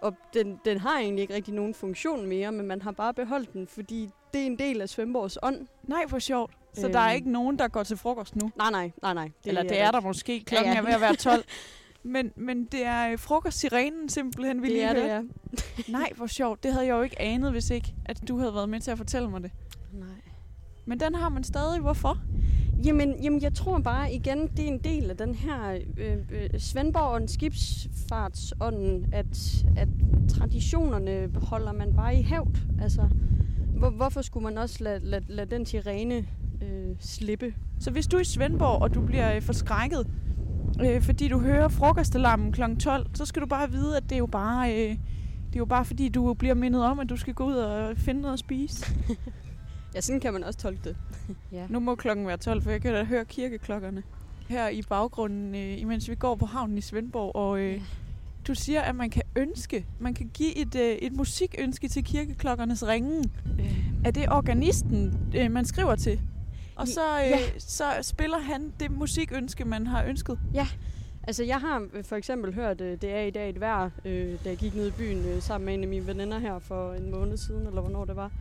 og den, den har egentlig ikke rigtig nogen funktion mere, men man har bare beholdt den, fordi det er en del af Svendborgs ånd. Nej, hvor sjovt. Så der er Øhm. ikke nogen, der går til frokost nu? Nej, nej, nej, nej. Det Eller det er der måske. Klokken Ja, ja. er ved at være 12. Men, men det er øh, frokostsirenen simpelthen, vi det lige er det, ja. Nej, hvor sjovt. Det havde jeg jo ikke anet, hvis ikke, at du havde været med til at fortælle mig det. Nej. Men den har man stadig. Hvorfor? Jamen, jamen, jeg tror bare igen, det er en del af den her øh, øh, Svendborg og skibsfartsånden, at, at traditionerne holder man bare i hævd. Altså, hvor, hvorfor skulle man også lade, lade, lade den sirene øh, slippe? Så hvis du er i Svendborg, og du bliver øh, forskrækket, øh, fordi du hører frokostalarmen kl. 12, så skal du bare vide, at det er jo bare... Øh, det er jo bare fordi, du bliver mindet om, at du skal gå ud og finde noget at spise. Ja, sådan kan man også tolke det. ja. Nu må klokken være 12, for jeg kan da høre kirkeklokkerne her i baggrunden, øh, imens vi går på havnen i Svendborg. Og øh, Ja. du siger, at man kan ønske, man kan give et, øh, et musikønske til kirkeklokkernes ringen. Øh, Er det organisten, øh, man skriver til? Og så, øh, ja. så spiller han det musikønske, man har ønsket. altså, jeg har øh, for eksempel hørt, øh, det er i dag et vejr, øh, da jeg gik ned i byen øh, sammen med en af mine veninder her for en måned siden, eller hvornår det var.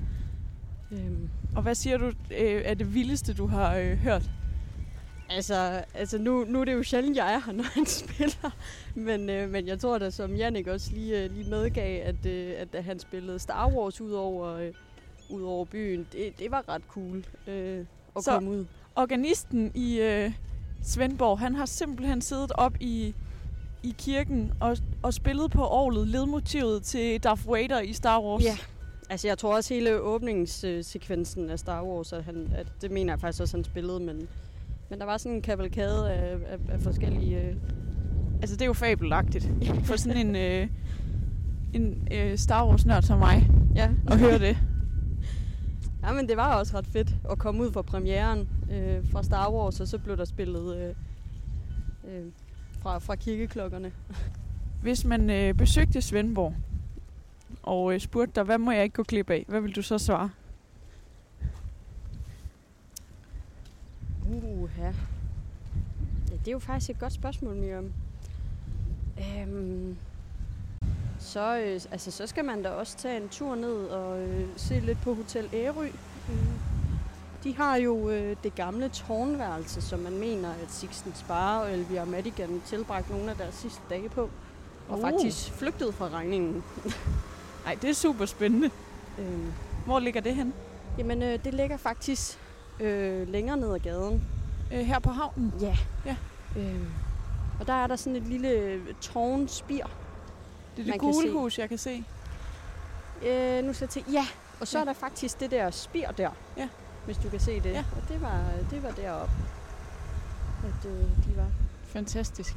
Øhm, Og hvad siger du øh, er det vildeste, du har øh, hørt? Altså, altså nu, nu er det jo sjældent, jeg er her, når han spiller. Men, øh, men jeg tror da, som Jannik også lige, øh, lige medgav, at, øh, at da han spillede Star Wars ud over, øh, ud over byen, det, det var ret cool øh, at Så- komme ud. Organisten i øh, Svendborg, han har simpelthen siddet op i, i kirken og, og spillet på orlet ledmotivet til Darth Vader i Star Wars. Ja. Altså, jeg tror også hele åbningssekvensen af Star Wars, at, han, at det mener jeg faktisk også, han spillede, men, men der var sådan en kavalkade af, af, af forskellige... Øh, Altså, det er jo fabelagtigt for sådan en, øh, en øh, Star Wars-nørd som mig ja. at høre det. Ja, men det var også ret fedt at komme ud fra premieren øh, fra Star Wars, og så blev der spillet øh, øh, fra, fra kirkeklokkerne. Hvis man øh, besøgte Svendborg og øh, spurgte dig, hvad må jeg ikke gå glip af? Hvad vil du så svare? Uha. Ja, det er jo faktisk et godt spørgsmål, Miriam. Øhm, så, øh, altså, så skal man da også tage en tur ned og øh, se lidt på Hotel Ærø. Øh, de har jo øh, det gamle tårnværelse, som man mener, at Sixten Spare og Elvira Madigan tilbragte nogle af deres sidste dage på. Og Uh. faktisk flygtede fra regningen. Nej, det er super spændende. Øhm, Hvor ligger det hen? jamen, øh, det ligger faktisk øh, længere ned ad gaden. Øh, her på havnen. Ja. Ja. Øhm, og der er der sådan et lille tårnspir. Det er det gule hus, jeg kan se. Øh, nu skal jeg til. Ja, og så Ja. ja. er der faktisk det der spir der. Ja. Hvis du kan se det. Ja. Og det var, det var deroppe, at øh, de var. Fantastisk.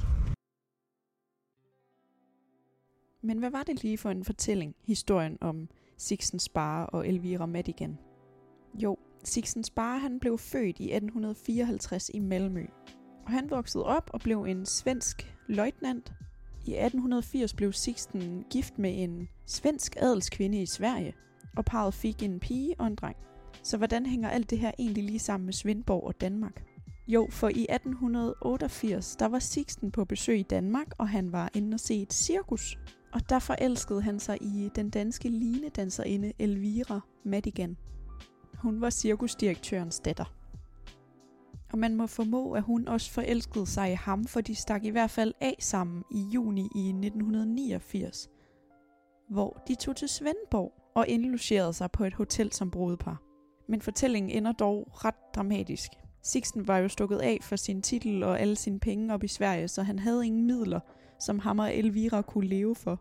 Men hvad var det lige for en fortælling, historien om Sixten Spare og Elvira Madigan? Jo, Sixten Spare han blev født i 1854 i Malmø. Og han voksede op og blev en svensk løjtnant. I 1880 blev Sixten gift med en svensk adelskvinde i Sverige, og parret fik en pige og en dreng. Så hvordan hænger alt det her egentlig lige sammen med Svendborg og Danmark? Jo, for i 1888, der var Sixten på besøg i Danmark, og han var inde og se et cirkus. Og der forelskede han sig i den danske linedanserinde Elvira Madigan. Hun var cirkusdirektørens datter. Og man må formå, at hun også forelskede sig i ham, for de stak i hvert fald af sammen i juni i 1989. hvor de tog til Svendborg og indlogerede sig på et hotel som brudepar. Men fortællingen ender dog ret dramatisk. Sixten var jo stukket af for sin titel og alle sine penge op i Sverige, så han havde ingen midler, som ham og Elvira kunne leve for.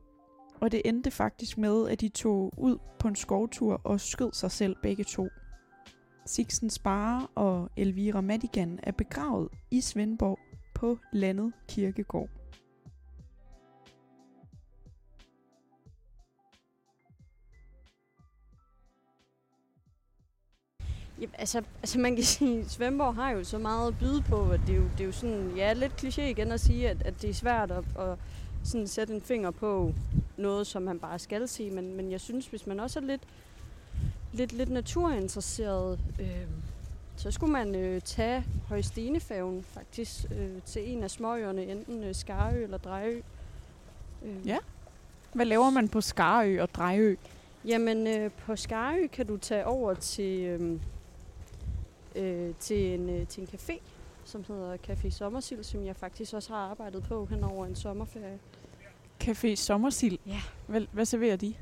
Og det endte faktisk med, at de tog ud på en skovtur og skød sig selv begge to. Sixten Spare og Elvira Madigan er begravet i Svendborg på landet kirkegård. Ja, altså, altså man kan sige, at Svendborg har jo så meget at byde på, at det er jo, det er jo sådan, ja, lidt kliché igen at sige, at, at det er svært at, at sådan sætte en finger på noget, som man bare skal sige, men, men jeg synes, hvis man også er lidt, lidt, lidt naturinteresseret, øh, så skulle man øh, tage Højstenefærgen faktisk øh, til en af småøerne, enten øh, Skarø eller Drejø. Øh, Ja. Hvad laver man på Skarø og Drejø? Jamen, øh, på Skarø kan du tage over til, øh, øh, til, en, øh, til en café, som hedder Café Sommersild, som jeg faktisk også har arbejdet på hen over en sommerferie. Café Sommersild. Ja. Hvad, hvad serverer de?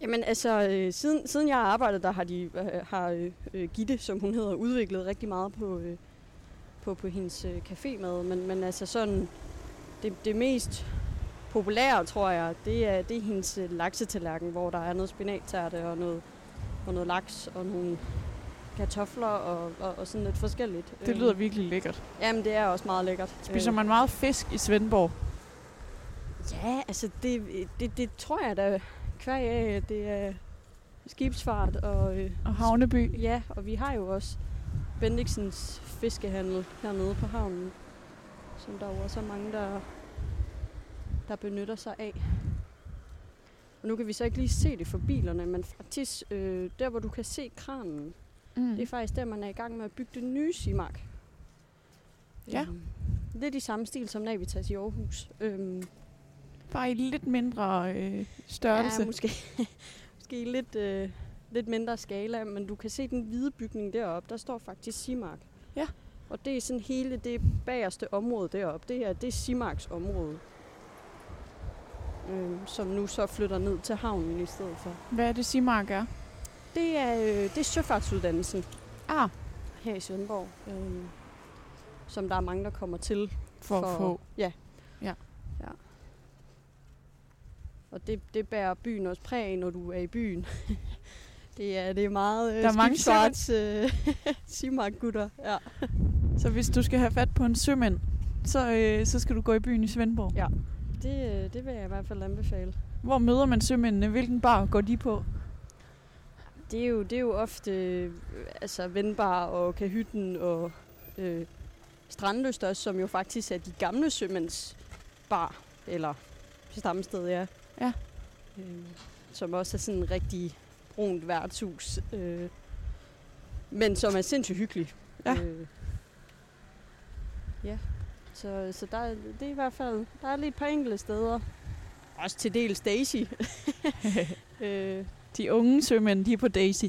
Jamen altså, øh, siden, siden jeg har arbejdet der, har, de, øh, har øh, øh, Gitte, som hun hedder, udviklet rigtig meget på, øh, på, på hendes øh, cafémad. Men, men altså sådan, det, det mest populære, tror jeg, det er, det er hendes øh, laksetallerken, hvor der er noget spinattærte og noget, og noget laks og nogle kartofler og, og, og sådan lidt forskelligt. Det lyder virkelig lækkert. Jamen, det er også meget lækkert. Spiser man meget fisk i Svendborg? Ja, altså det, det, det tror jeg da kvæg af, at det er skibsfart og, øh, Og Havneby? Ja, og vi har jo også Bendiksens fiskehandel hernede på havnen, som der jo også er mange, der, der benytter sig af. Og nu kan vi så ikke lige se det for bilerne, men faktisk øh, der, hvor du kan se kranen, Mm. det er faktisk der, man er i gang med at bygge den nye Simark. Ja. Øhm, lidt i samme stil som Navitas i Aarhus. Øhm, Bare i lidt mindre øh, størrelse. Ja, måske, måske lidt, øh, lidt mindre skala, men du kan se den hvide bygning deroppe. Der står faktisk Simark. Ja. Og det er sådan hele det bagerste område deroppe. Det er, det er Simarks område. Øh, som nu så flytter ned til havnen i stedet for. Hvad er det, Simark er? Det er, øh, det er søfartsuddannelsen Ah, her i Svendborg. Øh, som der er mange, der kommer til. for, for at få. Ja. Og det, det bærer byen også præg af, når du er i byen. det, er, det er meget øh, Der er mange skibsfarts øh, Simark-gutter. Ja. Så hvis du skal have fat på en sømand, så, øh, så skal du gå i byen i Svendborg. Ja. Det, øh, det vil jeg i hvert fald anbefale. Hvor møder man sømændene? Hvilken bar går de på? Det er jo, det er jo ofte øh, altså Vendbar og Kahytten og øh, Strandlyst også, som jo faktisk er de gamle sømænds bar, eller stamsted, ja. Ja. Øh, som også er sådan en rigtig brunt værtshus, øh, men som er sindssygt hyggelig. Ja. Øh, ja. Så, så der, er- det er i hvert fald, der er lige et par enkelte steder. Også til dels Daisy. øh, De unge sømænd, de er på Daisy.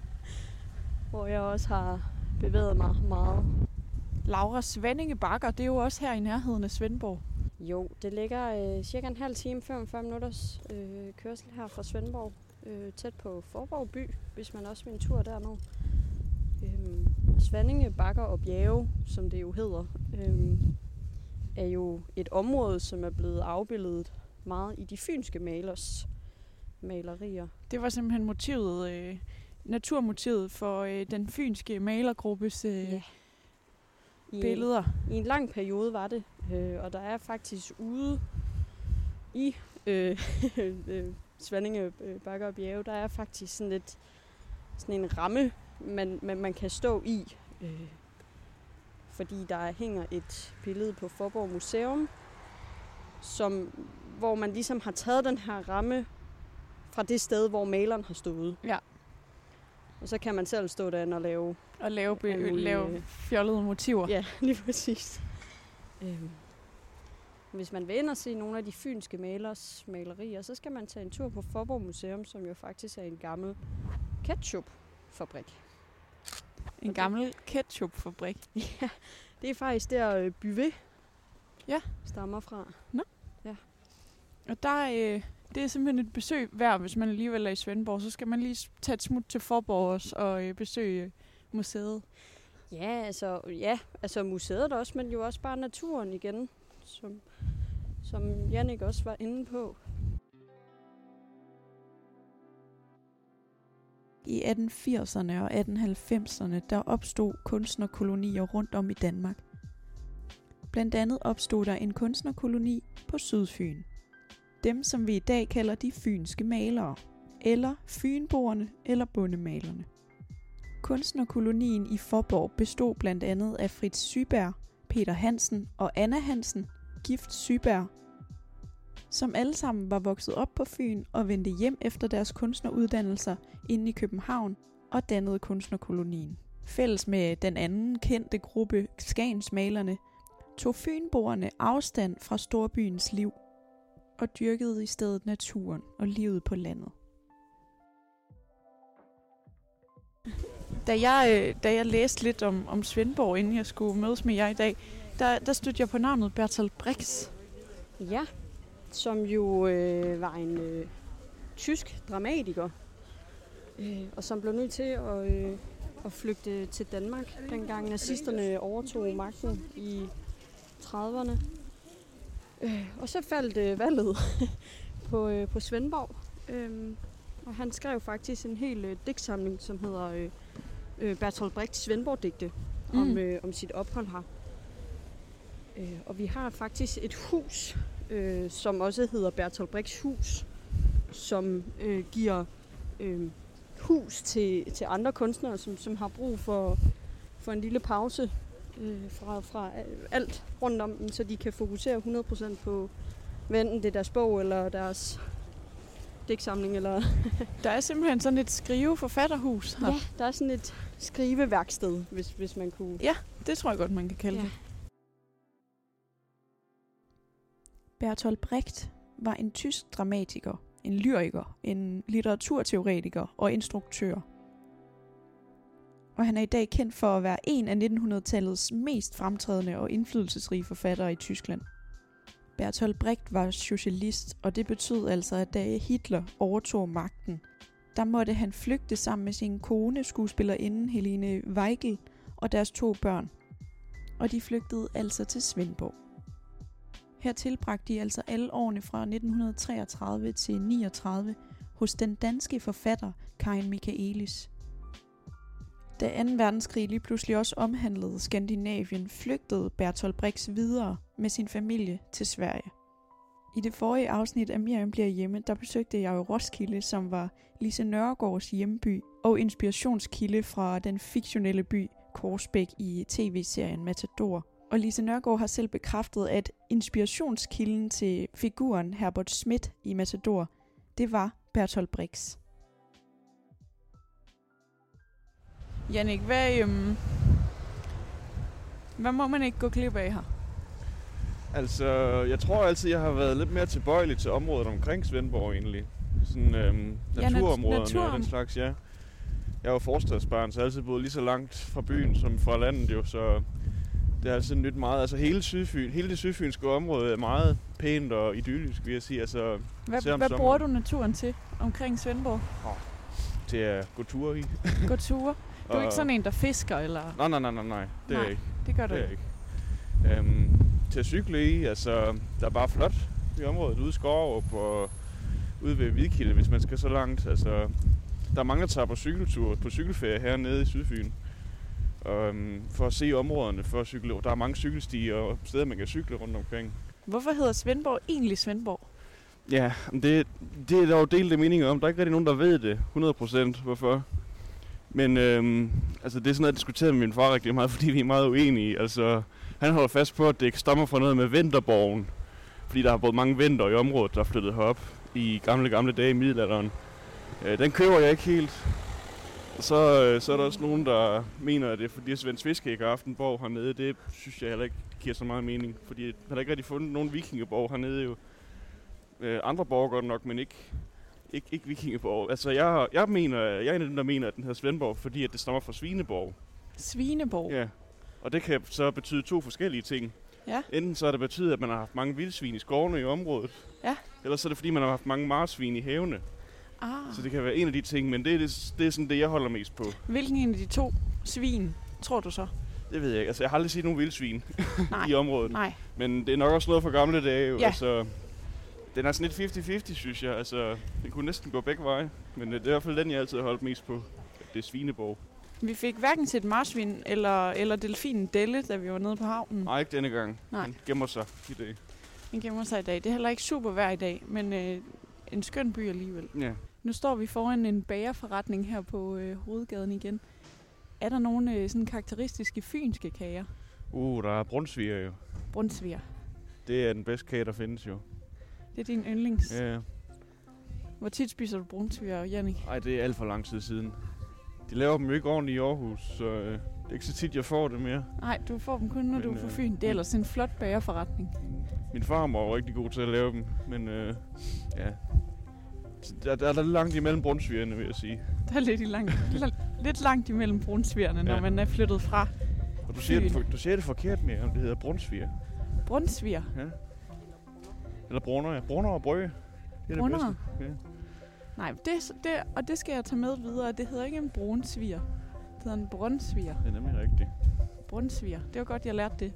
hvor jeg også har bevæget mig meget. Laura Svendinge Bakker, det er jo også her i nærheden af Svendborg. Jo, det ligger øh, cirka en halv time, 45 minutters øh, kørsel her fra Svendborg. Øh, tæt på Forborg by, hvis man også vil en tur derned. Øh, Svandinge, Bakker og Bjerge, som det jo hedder, øh, er jo et område, som er blevet afbildet meget i de fynske malers malerier. Det var simpelthen motivet, øh, naturmotivet for øh, den fynske malergruppes øh, Ja. I, billeder. I en lang periode var det, øh, og der er faktisk ude i øh, øh, Svandinge øh, Bakker og Bjerge, der er faktisk sådan lidt sådan en ramme, man, man, man kan stå i, øh, fordi der hænger et billede på Forborg Museum, som, hvor man ligesom har taget den her ramme fra det sted, hvor maleren har stået. Ja. Og så kan man selv stå derinde og lave Og lave, be- mulige, lave øh, fjollede motiver. Ja, lige præcis. Øhm. Hvis man vil ind og se nogle af de fynske malers malerier, så skal man tage en tur på Forborg Museum, som jo faktisk er en gammel ketchupfabrik. En Okay. gammel ketchupfabrik. ja, det er faktisk der øh, Byvé Ja. stammer fra. Og der, øh, det er simpelthen et besøg værd, hvis man alligevel er i Svendborg. Så skal man lige tage et smut til Forborg også og øh, besøge museet. Ja, altså, ja, altså museet også, men jo også bare naturen igen, som, som Jannik også var inde på. I 1880'erne og 1890'erne der opstod kunstnerkolonier rundt om i Danmark. Blandt andet opstod der en kunstnerkoloni på Sydfyn. Dem, som vi i dag kalder de fynske malere, eller fynboerne eller bundemalerne. Kunstnerkolonien i Forborg bestod blandt andet af Fritz Syberg, Peter Hansen og Anna Hansen, gift Syberg, som alle sammen var vokset op på Fyn og vendte hjem efter deres kunstneruddannelser inde i København og dannede kunstnerkolonien. Fælles med den anden kendte gruppe, Skagensmalerne, tog fynboerne afstand fra storbyens liv og dyrkede i stedet naturen og livet på landet. Da jeg, øh, da jeg læste lidt om, om Svendborg, inden jeg skulle mødes med jer i dag, der, der stødte jeg på navnet Bertolt Brix. Ja, som jo øh, var en øh, tysk dramatiker, øh, og som blev nødt til at, øh, at flygte til Danmark, dengang nazisterne overtog magten i 30'erne. Øh, og så faldt øh, valget på, øh, på Svendborg, øh, og han skrev faktisk en hel øh, digtsamling, som hedder øh, øh, Bertolt Brecht Svendborg-digte, mm. om, øh, om sit ophold her. Øh, og vi har faktisk et hus, øh, som også hedder Bertolt Brechts hus, som øh, giver øh, hus til, til andre kunstnere, som, som har brug for, for en lille pause øh, fra, fra alt rundt om dem, så de kan fokusere 100% på, hvad enten det er deres bog eller deres digtsamling. Eller der er simpelthen sådan et skrive-forfatterhus her. Ja, der er sådan et skriveværksted, hvis, hvis man kunne... Ja, det tror jeg godt, man kan kalde ja. det. Bertolt Brecht var en tysk dramatiker, en lyriker, en litteraturteoretiker og instruktør. Og han er i dag kendt for at være en af 1900-tallets mest fremtrædende og indflydelsesrige forfattere i Tyskland. Bertolt Brecht var socialist, og det betød altså, at da Hitler overtog magten, der måtte han flygte sammen med sin kone, skuespillerinden Helene Weigel og deres to børn. Og de flygtede altså til Svendborg. Her tilbragte de altså alle årene fra 1933 til 39 hos den danske forfatter Karin Michaelis. Da 2. verdenskrig lige pludselig også omhandlede Skandinavien, flygtede Bertolt Brix videre med sin familie til Sverige. I det forrige afsnit af Miriam bliver hjemme, der besøgte jeg jo Roskilde, som var Lise Nørregårds hjemby og inspirationskilde fra den fiktionelle by Korsbæk i tv-serien Matador. Og Lise Nørgaard har selv bekræftet, at inspirationskilden til figuren Herbert Schmidt i Matador, det var Bertolt Brix. Jannik, hvad, øhm, hvad må man ikke gå glip af her? Altså, jeg tror altid, jeg har været lidt mere tilbøjelig til området omkring Svendborg egentlig. Sådan øhm, naturområderne ja, nat- og den slags, ja. Jeg var forstadsbarn, så jeg har altid boet lige så langt fra byen som fra landet jo, så det har altid nyt meget. Altså hele, Sydfyn, hele det sydfynske område er meget pænt og idyllisk, vil jeg sige. Altså, hvad hvad bruger du naturen til omkring Svendborg? Oh, til at gå ture i. gå ture? Du er ikke sådan en, der fisker, eller? Nej, nej, nej, nej, nej. Det nej, er ikke. det gør du det er ikke. Øhm, til at cykle i, altså, der er bare flot i området ude i Skorup og ude ved Hvidkilde, hvis man skal så langt. Altså, der er mange, der tager på cykeltur, på cykelferie hernede i Sydfyn. Um, for at se områderne, for at cykle. Der er mange cykelstier og steder, man kan cykle rundt omkring. Hvorfor hedder Svendborg egentlig Svendborg? Ja, det, det er der jo delt meninger om. Der er ikke rigtig nogen, der ved det 100% hvorfor. Men øhm, altså, det er sådan noget, jeg diskuterede med min far rigtig meget, fordi vi er meget uenige. Altså, han holder fast på, at det stammer fra noget med Vinterborgen. Fordi der har boet mange vinter i området, der er flyttet herop i gamle, gamle dage i middelalderen. Øh, den køber jeg ikke helt. Så, øh, så er der også nogen, der mener, at det er fordi, Svend Svends Fiske ikke har haft en borg hernede. Det synes jeg heller ikke giver så meget mening. Fordi han har ikke rigtig fundet nogen vikingeborg hernede jo. Øh, andre borger godt nok, men ikke, ikke, ikke vikingeborg. Altså, jeg, jeg, mener, jeg er en af dem, der mener, at den hedder Svendborg, fordi at det stammer fra Svineborg. Svineborg? Ja. Og det kan så betyde to forskellige ting. Ja. Enten så har det betydet, at man har haft mange vildsvin i skovene i området. Ja. Ellers så er det fordi, man har haft mange marsvin i havene. Ah, Så det kan være en af de ting, men det er, det, det er sådan det, jeg holder mest på. hvilken en af de to svin tror du så? Det ved jeg ikke. Altså, jeg har aldrig set nogen vildsvin i området. nej. Men det er nok også noget fra gamle dage. Jo. Ja. Altså, den er sådan lidt 50-50, synes jeg. Altså, det kunne næsten gå begge veje. Men øh, det er i hvert fald den, jeg altid har holdt mest på. Det er Svineborg. Vi fik hverken set marsvin eller, eller delfinen Delle, da vi var nede på havnen. Nej, ikke denne gang. Nej. Han gemmer sig i dag. Den gemmer sig i dag. Det er heller ikke super vejr i dag, men øh, en skøn by alligevel. Ja. Nu står vi foran en bagerforretning her på øh, hovedgaden igen. Er der nogle øh, sådan karakteristiske fynske kager? Uh, der er brunsviger jo. Brunsviger. Det er den bedste kage, der findes jo. Det er din yndlings. Ja, ja. Hvor tit spiser du brunsviger, Jannik? Ej, det er alt for lang tid siden. De laver dem jo ikke ordentligt i Aarhus, så øh, det er ikke så tit, jeg får det mere. Nej, du får dem kun, når Men, du er på øh, Fyn. Det er ellers en flot bagerforretning. Min far var jo rigtig god til at lave dem, men øh, ja. Så Der, der er lidt langt imellem brunsvigerne, vil jeg sige. Der er lidt, i langt, lidt langt imellem brunsvigerne, når Ja. man er flyttet fra Og du siger, det, for, du siger det forkert mere, om det hedder brunsviger. brunsviger. Ja. Eller brunner, ja. Brunner og brøge. Det er Brunner? det bedste. Ja. Nej, det, det, og det skal jeg tage med videre. Det hedder ikke en brunsviger. Det hedder en brunsviger. Det er nemlig rigtigt. Brunsviger. Det var godt, jeg lærte det.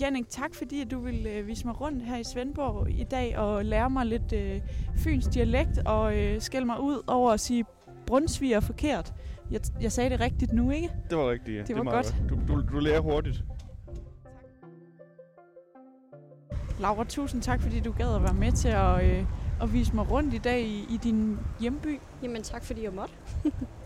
Jannik, tak fordi du vil øh, vise mig rundt her i Svendborg i dag og lære mig lidt øh, fyns dialekt og øh, skælde mig ud over at sige brunsviger forkert. Jeg, jeg sagde det rigtigt nu, ikke? Det var rigtigt, ja. Det var er meget godt. Du, du, du lærer hurtigt. Laura, tusind tak, fordi du gad at være med til at, øh, at vise mig rundt i dag i, i din hjemby. Jamen tak fordi jeg måtte.